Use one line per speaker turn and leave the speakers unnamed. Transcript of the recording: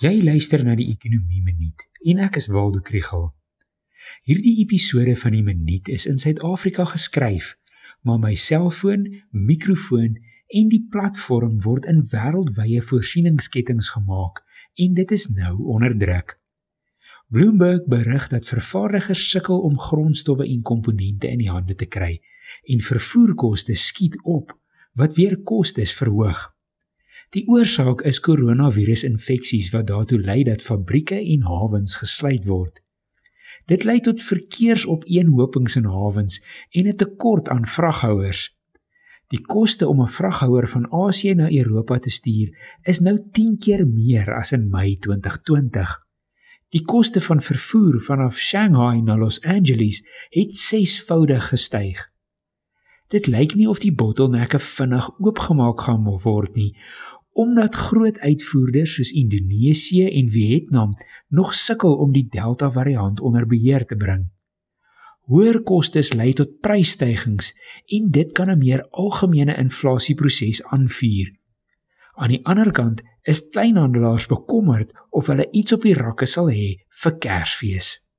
Jy luister na die Ekonomie Minuut en ek is Waldo Krugel. Hierdie episode van die Minuut is in Suid-Afrika geskryf, maar my selfoon, mikrofoon en die platform word in wêreldwye voorsieningsketTINGS gemaak en dit is nou onder druk. Bloomberg berig dat vervaardigers sukkel om grondstowwe en komponente in die hande te kry en vervoerkoste skiet op wat weer kostes verhoog. Die oorsaak is koronavirusinfeksies wat daartoe lei dat fabrieke en hawens gesluit word. Dit lei tot verkeersopeenhopings in hawens en 'n tekort aan vraghouers. Die koste om 'n vraghouer van Asië na Europa te stuur is nou 10 keer meer as in Mei 2020. Die koste van vervoer vanaf Shanghai na Los Angeles het sesvoudig gestyg. Dit lyk nie of die bottelnekke vinnig oopgemaak gaan word nie omdat groot uitvoerders soos Indonesië en Vietnam nog sukkel om die Delta variant onder beheer te bring. Hoër kostes lei tot prysstygings en dit kan 'n meer algemene inflasieproses aanvuur. Aan die ander kant is kleinhandelaars bekommerd of hulle iets op die rakke sal hê vir Kersfees.